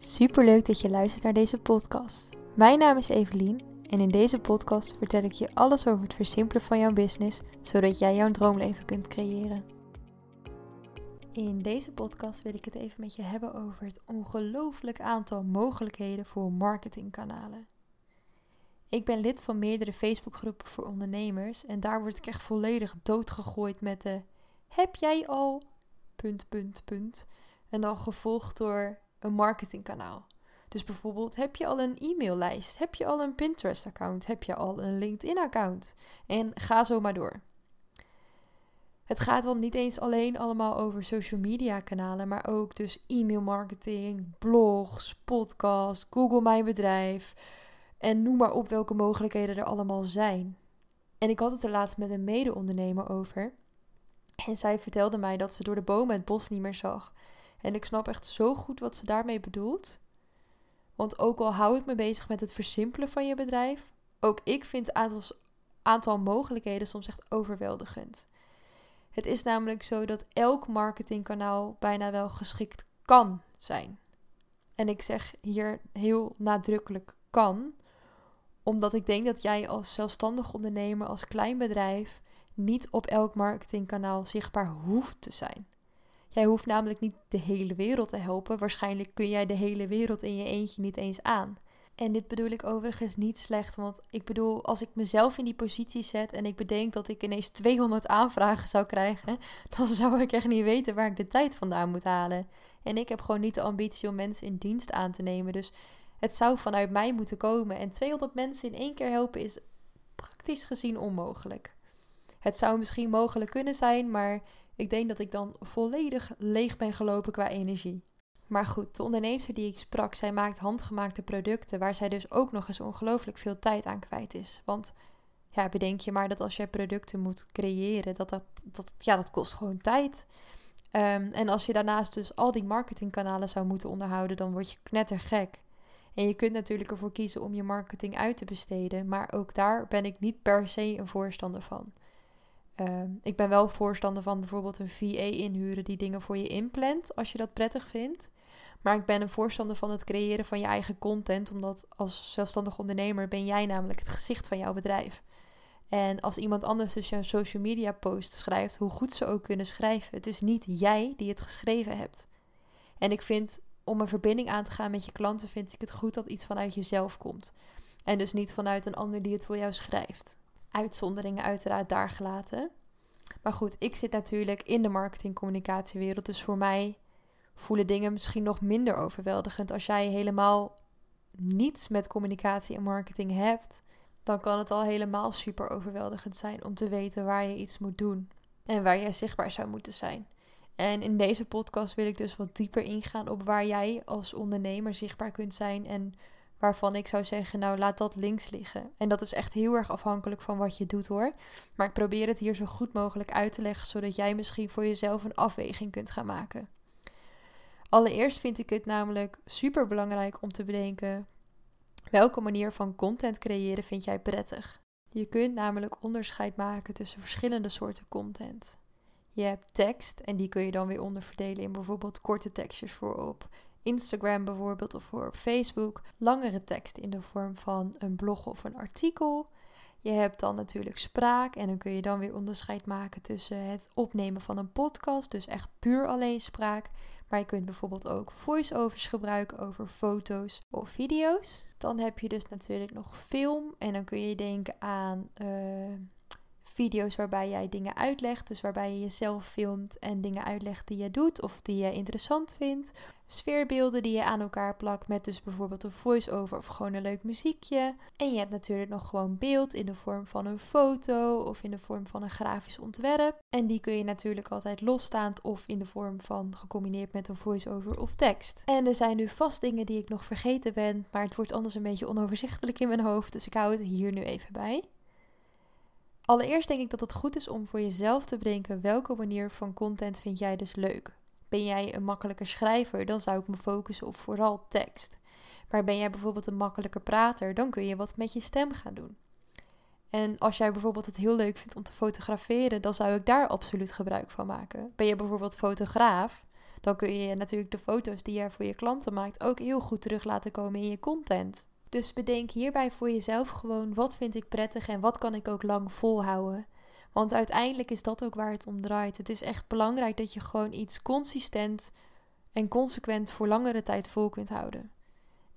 Superleuk dat je luistert naar deze podcast. Mijn naam is Evelien en in deze podcast vertel ik je alles over het versimpelen van jouw business, zodat jij jouw droomleven kunt creëren. In deze podcast wil ik het even met je hebben over het ongelooflijk aantal mogelijkheden voor marketingkanalen. Ik ben lid van meerdere Facebookgroepen voor ondernemers en daar word ik echt volledig doodgegooid met de heb jij al punt punt punt en dan gevolgd door een marketingkanaal. Dus bijvoorbeeld, heb je al een e-maillijst? Heb je al een Pinterest-account? Heb je al een LinkedIn-account? En ga zo maar door. Het gaat dan niet eens alleen allemaal over social media kanalen, maar ook dus e-mail marketing, blogs, podcast, Google Mijn Bedrijf en noem maar op welke mogelijkheden er allemaal zijn. En ik had het er laatst met een mede-ondernemer over. En zij vertelde mij dat ze door de bomen het bos niet meer zag. En ik snap echt zo goed wat ze daarmee bedoelt. Want ook al hou ik me bezig met het versimpelen van je bedrijf, ook ik vind het aantal, aantal mogelijkheden soms echt overweldigend. Het is namelijk zo dat elk marketingkanaal bijna wel geschikt kan zijn. En ik zeg hier heel nadrukkelijk kan, omdat ik denk dat jij als zelfstandig ondernemer, als klein bedrijf, niet op elk marketingkanaal zichtbaar hoeft te zijn. Jij hoeft namelijk niet de hele wereld te helpen. Waarschijnlijk kun jij de hele wereld in je eentje niet eens aan. En dit bedoel ik overigens niet slecht, want ik bedoel, als ik mezelf in die positie zet en ik bedenk dat ik ineens 200 aanvragen zou krijgen, dan zou ik echt niet weten waar ik de tijd vandaan moet halen. En ik heb gewoon niet de ambitie om mensen in dienst aan te nemen. Dus het zou vanuit mij moeten komen. En 200 mensen in één keer helpen is praktisch gezien onmogelijk. Het zou misschien mogelijk kunnen zijn, maar ik denk dat ik dan volledig leeg ben gelopen qua energie. Maar goed, de onderneemster die ik sprak, zij maakt handgemaakte producten waar zij dus ook nog eens ongelooflijk veel tijd aan kwijt is. Want ja, bedenk je maar dat als jij producten moet creëren, dat dat, dat, ja, dat kost gewoon tijd. Um, en als je daarnaast dus al die marketingkanalen zou moeten onderhouden, dan word je knettergek. En je kunt natuurlijk ervoor kiezen om je marketing uit te besteden, maar ook daar ben ik niet per se een voorstander van. Ehm, ik ben wel voorstander van bijvoorbeeld een VA inhuren die dingen voor je inplant als je dat prettig vindt. Maar ik ben een voorstander van het creëren van je eigen content, omdat als zelfstandig ondernemer ben jij namelijk het gezicht van jouw bedrijf. En als iemand anders dus jouw social media post schrijft, hoe goed ze ook kunnen schrijven, het is niet jij die het geschreven hebt. En ik vind, om een verbinding aan te gaan met je klanten, vind ik het goed dat iets vanuit jezelf komt. En dus niet vanuit een ander die het voor jou schrijft uitzonderingen uiteraard daar gelaten. Maar goed, ik zit natuurlijk in de marketing-communicatiewereld. Dus voor mij voelen dingen misschien nog minder overweldigend. Als jij helemaal niets met communicatie en marketing hebt, dan kan het al helemaal super overweldigend zijn om te weten waar je iets moet doen en waar jij zichtbaar zou moeten zijn. En in deze podcast wil ik dus wat dieper ingaan op waar jij als ondernemer zichtbaar kunt zijn en waarvan ik zou zeggen, nou laat dat links liggen. En dat is echt heel erg afhankelijk van wat je doet hoor. Maar ik probeer het hier zo goed mogelijk uit te leggen, zodat jij misschien voor jezelf een afweging kunt gaan maken. Allereerst vind ik het namelijk super belangrijk om te bedenken welke manier van content creëren vind jij prettig. Je kunt namelijk onderscheid maken tussen verschillende soorten content. Je hebt tekst en die kun je dan weer onderverdelen in bijvoorbeeld korte tekstjes voorop, Instagram bijvoorbeeld of voor Facebook. Langere tekst in de vorm van een blog of een artikel. Je hebt dan natuurlijk spraak en dan kun je dan weer onderscheid maken tussen het opnemen van een podcast, dus echt puur alleen spraak. Maar je kunt bijvoorbeeld ook voice-overs gebruiken over foto's of video's. Dan heb je dus natuurlijk nog film en dan kun je denken aan uh, video's waarbij jij dingen uitlegt. Dus waarbij je jezelf filmt en dingen uitlegt die je doet of die je interessant vindt. Sfeerbeelden die je aan elkaar plakt met dus bijvoorbeeld een voice-over of gewoon een leuk muziekje. En je hebt natuurlijk nog gewoon beeld in de vorm van een foto of in de vorm van een grafisch ontwerp. En die kun je natuurlijk altijd losstaand of in de vorm van gecombineerd met een voice-over of tekst. En er zijn nu vast dingen die ik nog vergeten ben, maar het wordt anders een beetje onoverzichtelijk in mijn hoofd, dus ik hou het hier nu even bij. Allereerst denk ik dat het goed is om voor jezelf te bedenken welke manier van content vind jij dus leuk. Ben jij een makkelijker schrijver, dan zou ik me focussen op vooral tekst. Maar ben jij bijvoorbeeld een makkelijker prater, dan kun je wat met je stem gaan doen. En als jij bijvoorbeeld het heel leuk vindt om te fotograferen, dan zou ik daar absoluut gebruik van maken. Ben je bijvoorbeeld fotograaf, dan kun je natuurlijk de foto's die je voor je klanten maakt ook heel goed terug laten komen in je content. Dus bedenk hierbij voor jezelf gewoon wat vind ik prettig en wat kan ik ook lang volhouden. Want uiteindelijk is dat ook waar het om draait. Het is echt belangrijk dat je gewoon iets consistent en consequent voor langere tijd vol kunt houden.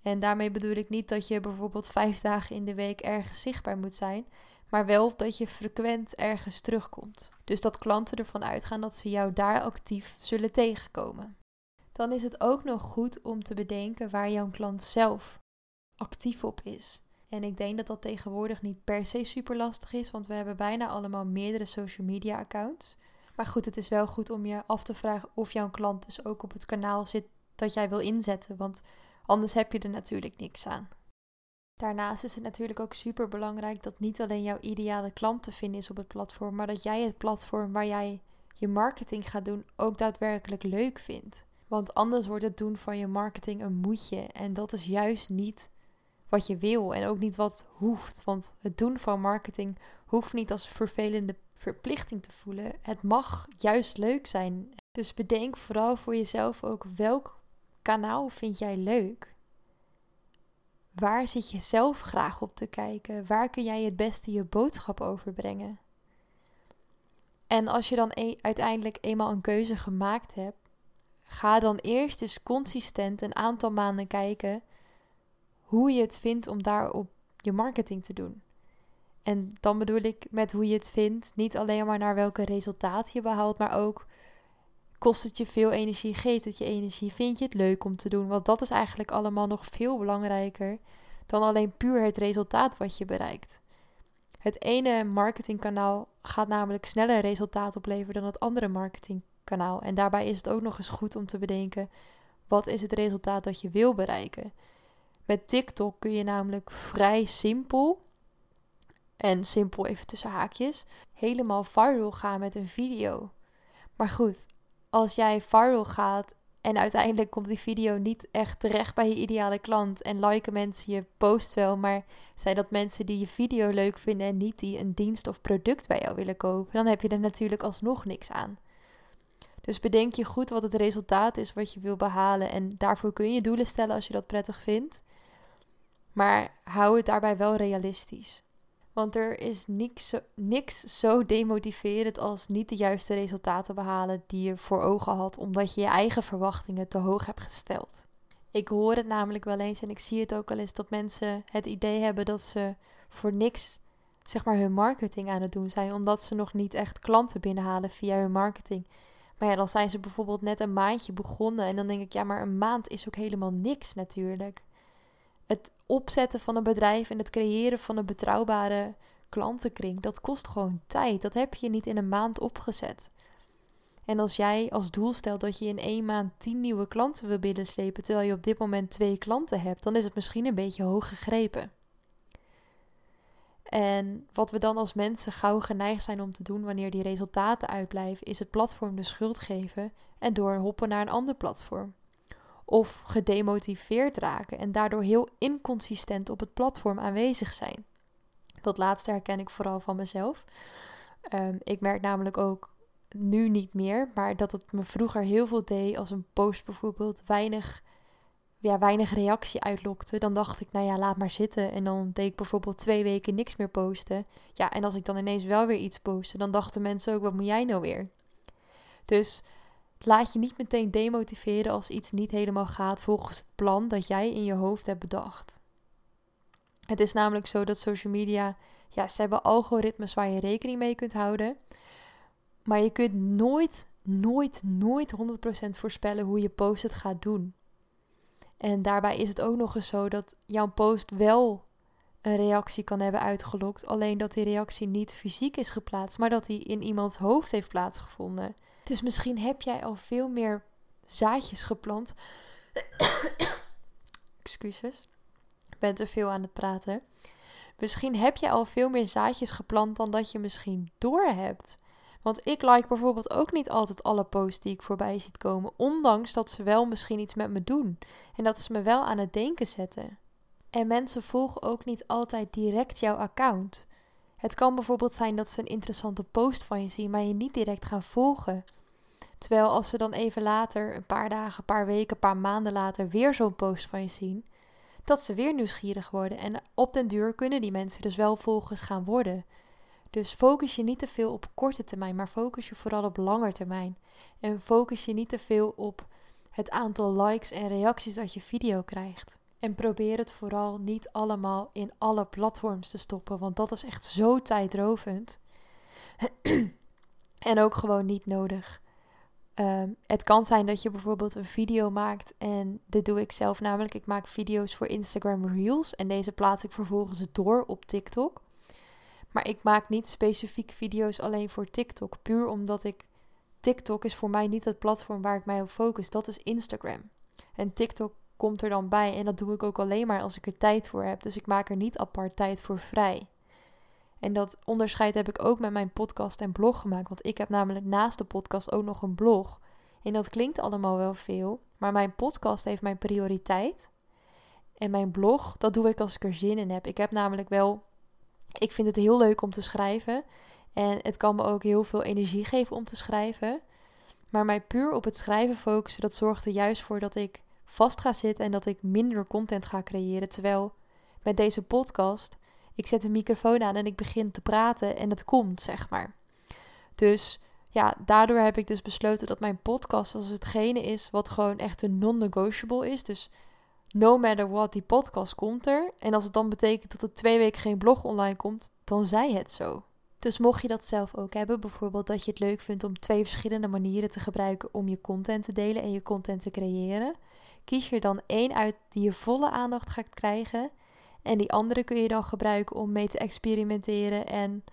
En daarmee bedoel ik niet dat je bijvoorbeeld vijf dagen in de week ergens zichtbaar moet zijn, maar wel dat je frequent ergens terugkomt. Dus dat klanten ervan uitgaan dat ze jou daar actief zullen tegenkomen. Dan is het ook nog goed om te bedenken waar jouw klant zelf actief op is. En ik denk dat dat tegenwoordig niet per se super lastig is, want we hebben bijna allemaal meerdere social media accounts. Maar goed, het is wel goed om je af te vragen of jouw klant dus ook op het kanaal zit dat jij wil inzetten, want anders heb je er natuurlijk niks aan. Daarnaast is het natuurlijk ook super belangrijk dat niet alleen jouw ideale klant te vinden is op het platform, maar dat jij het platform waar jij je marketing gaat doen ook daadwerkelijk leuk vindt. Want anders wordt het doen van je marketing een moedje en dat is juist niet wat je wil en ook niet wat hoeft. Want het doen van marketing hoeft niet als vervelende verplichting te voelen. Het mag juist leuk zijn. Dus bedenk vooral voor jezelf ook welk kanaal vind jij leuk? Waar zit je zelf graag op te kijken? Waar kun jij het beste je boodschap overbrengen? En als je dan e uiteindelijk eenmaal een keuze gemaakt hebt, ga dan eerst eens consistent een aantal maanden kijken hoe je het vindt om daarop je marketing te doen. En dan bedoel ik met hoe je het vindt, niet alleen maar naar welke resultaat je behaalt, maar ook kost het je veel energie, geeft het je energie, vind je het leuk om te doen? Want dat is eigenlijk allemaal nog veel belangrijker dan alleen puur het resultaat wat je bereikt. Het ene marketingkanaal gaat namelijk sneller resultaat opleveren dan het andere marketingkanaal. En daarbij is het ook nog eens goed om te bedenken: wat is het resultaat dat je wil bereiken? Met TikTok kun je namelijk vrij simpel, en simpel even tussen haakjes, helemaal viral gaan met een video. Maar goed, als jij viral gaat en uiteindelijk komt die video niet echt terecht bij je ideale klant en liken mensen je post wel, maar zijn dat mensen die je video leuk vinden en niet die een dienst of product bij jou willen kopen, dan heb je er natuurlijk alsnog niks aan. Dus bedenk je goed wat het resultaat is wat je wil behalen en daarvoor kun je doelen stellen als je dat prettig vindt. Maar hou het daarbij wel realistisch. Want er is niks zo, niks zo demotiverend als niet de juiste resultaten behalen die je voor ogen had, omdat je je eigen verwachtingen te hoog hebt gesteld. Ik hoor het namelijk wel eens en ik zie het ook wel eens dat mensen het idee hebben dat ze voor niks zeg maar hun marketing aan het doen zijn, omdat ze nog niet echt klanten binnenhalen via hun marketing. Maar ja, dan zijn ze bijvoorbeeld net een maandje begonnen en dan denk ik, ja, maar een maand is ook helemaal niks natuurlijk het opzetten van een bedrijf en het creëren van een betrouwbare klantenkring, dat kost gewoon tijd. Dat heb je niet in een maand opgezet. En als jij als doel stelt dat je in één maand tien nieuwe klanten wil binnenslepen, terwijl je op dit moment twee klanten hebt, dan is het misschien een beetje hoog gegrepen. En wat we dan als mensen gauw geneigd zijn om te doen wanneer die resultaten uitblijven, is het platform de schuld geven en doorhoppen naar een ander platform of gedemotiveerd raken en daardoor heel inconsistent op het platform aanwezig zijn. Dat laatste herken ik vooral van mezelf. Ehm, ik merk namelijk ook nu niet meer, maar dat het me vroeger heel veel deed als een post bijvoorbeeld weinig, ja, weinig reactie uitlokte. Dan dacht ik, nou ja, laat maar zitten. En dan deed ik bijvoorbeeld twee weken niks meer posten. Ja, en als ik dan ineens wel weer iets postte, dan dachten mensen ook, wat moet jij nou weer? Dus Laat je niet meteen demotiveren als iets niet helemaal gaat volgens het plan dat jij in je hoofd hebt bedacht. Het is namelijk zo dat social media, ja, ze hebben algoritmes waar je rekening mee kunt houden. Maar je kunt nooit, nooit, nooit 100% voorspellen hoe je post het gaat doen. En daarbij is het ook nog eens zo dat jouw post wel een reactie kan hebben uitgelokt. Alleen dat die reactie niet fysiek is geplaatst, maar dat die in iemands hoofd heeft plaatsgevonden. Dus misschien heb jij al veel meer zaadjes geplant. Excuses. Ik ben te veel aan het praten. Misschien heb je al veel meer zaadjes geplant dan dat je misschien doorhebt. Want ik like bijvoorbeeld ook niet altijd alle posts die ik voorbij ziet komen, ondanks dat ze wel misschien iets met me doen en dat ze me wel aan het denken zetten. En mensen volgen ook niet altijd direct jouw account. Het kan bijvoorbeeld zijn dat ze een interessante post van je zien, maar je niet direct gaan volgen. Terwijl als ze dan even later, een paar dagen, een paar weken, een paar maanden later, weer zo'n post van je zien, dat ze weer nieuwsgierig worden. En op den duur kunnen die mensen dus wel volgers gaan worden. Dus focus je niet te veel op korte termijn, maar focus je vooral op lange termijn. En focus je niet te veel op het aantal likes en reacties dat je video krijgt. En probeer het vooral niet allemaal in alle platforms te stoppen, want dat is echt zo tijdrovend. en ook gewoon niet nodig. Ehm, het kan zijn dat je bijvoorbeeld een video maakt en dit doe ik zelf namelijk. Ik maak video's voor Instagram Reels en deze plaats ik vervolgens door op TikTok. Maar ik maak niet specifiek video's alleen voor TikTok, puur omdat ik TikTok is voor mij niet het platform waar ik mij op focus. Dat is Instagram. En TikTok komt er dan bij en dat doe ik ook alleen maar als ik er tijd voor heb. Dus ik maak er niet apart tijd voor vrij. En dat onderscheid heb ik ook met mijn podcast en blog gemaakt. Want ik heb namelijk naast de podcast ook nog een blog. En dat klinkt allemaal wel veel. Maar mijn podcast heeft mijn prioriteit. En mijn blog, dat doe ik als ik er zin in heb. Ik heb namelijk wel. Ik vind het heel leuk om te schrijven. En het kan me ook heel veel energie geven om te schrijven. Maar mij puur op het schrijven focussen, dat zorgt er juist voor dat ik vast ga zitten en dat ik minder content ga creëren. Terwijl met deze podcast ik zet een microfoon aan en ik begin te praten en het komt, zeg maar. Dus ja, daardoor heb ik dus besloten dat mijn podcast als hetgene is wat gewoon echt een non-negotiable is. Dus no matter what, die podcast komt er. En als het dan betekent dat er twee weken geen blog online komt, dan zij het zo. Dus mocht je dat zelf ook hebben, bijvoorbeeld dat je het leuk vindt om twee verschillende manieren te gebruiken om je content te delen en je content te creëren, kies er dan één uit die je volle aandacht gaat krijgen en die andere kun je dan gebruiken om mee te experimenteren en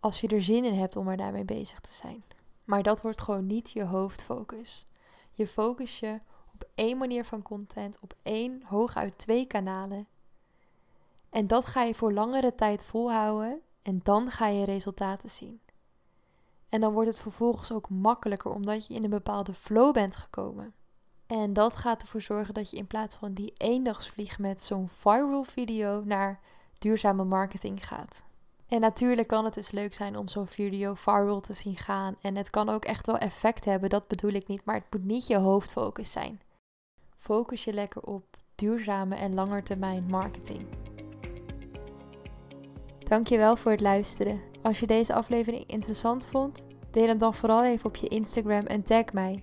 als je er zin in hebt om er daarmee bezig te zijn. Maar dat wordt gewoon niet je hoofdfocus. Je focus je op één manier van content, op één, hooguit twee kanalen. En dat ga je voor langere tijd volhouden en dan ga je resultaten zien. En dan wordt het vervolgens ook makkelijker omdat je in een bepaalde flow bent gekomen. En dat gaat ervoor zorgen dat je in plaats van die eendagsvlieg met zo'n viral video naar duurzame marketing gaat. En natuurlijk kan het dus leuk zijn om zo'n video viral te zien gaan. En het kan ook echt wel effect hebben, dat bedoel ik niet. Maar het moet niet je hoofdfocus zijn. Focus je lekker op duurzame en langetermijn marketing. Dankjewel voor het luisteren. Als je deze aflevering interessant vond, deel hem dan vooral even op je Instagram en tag mij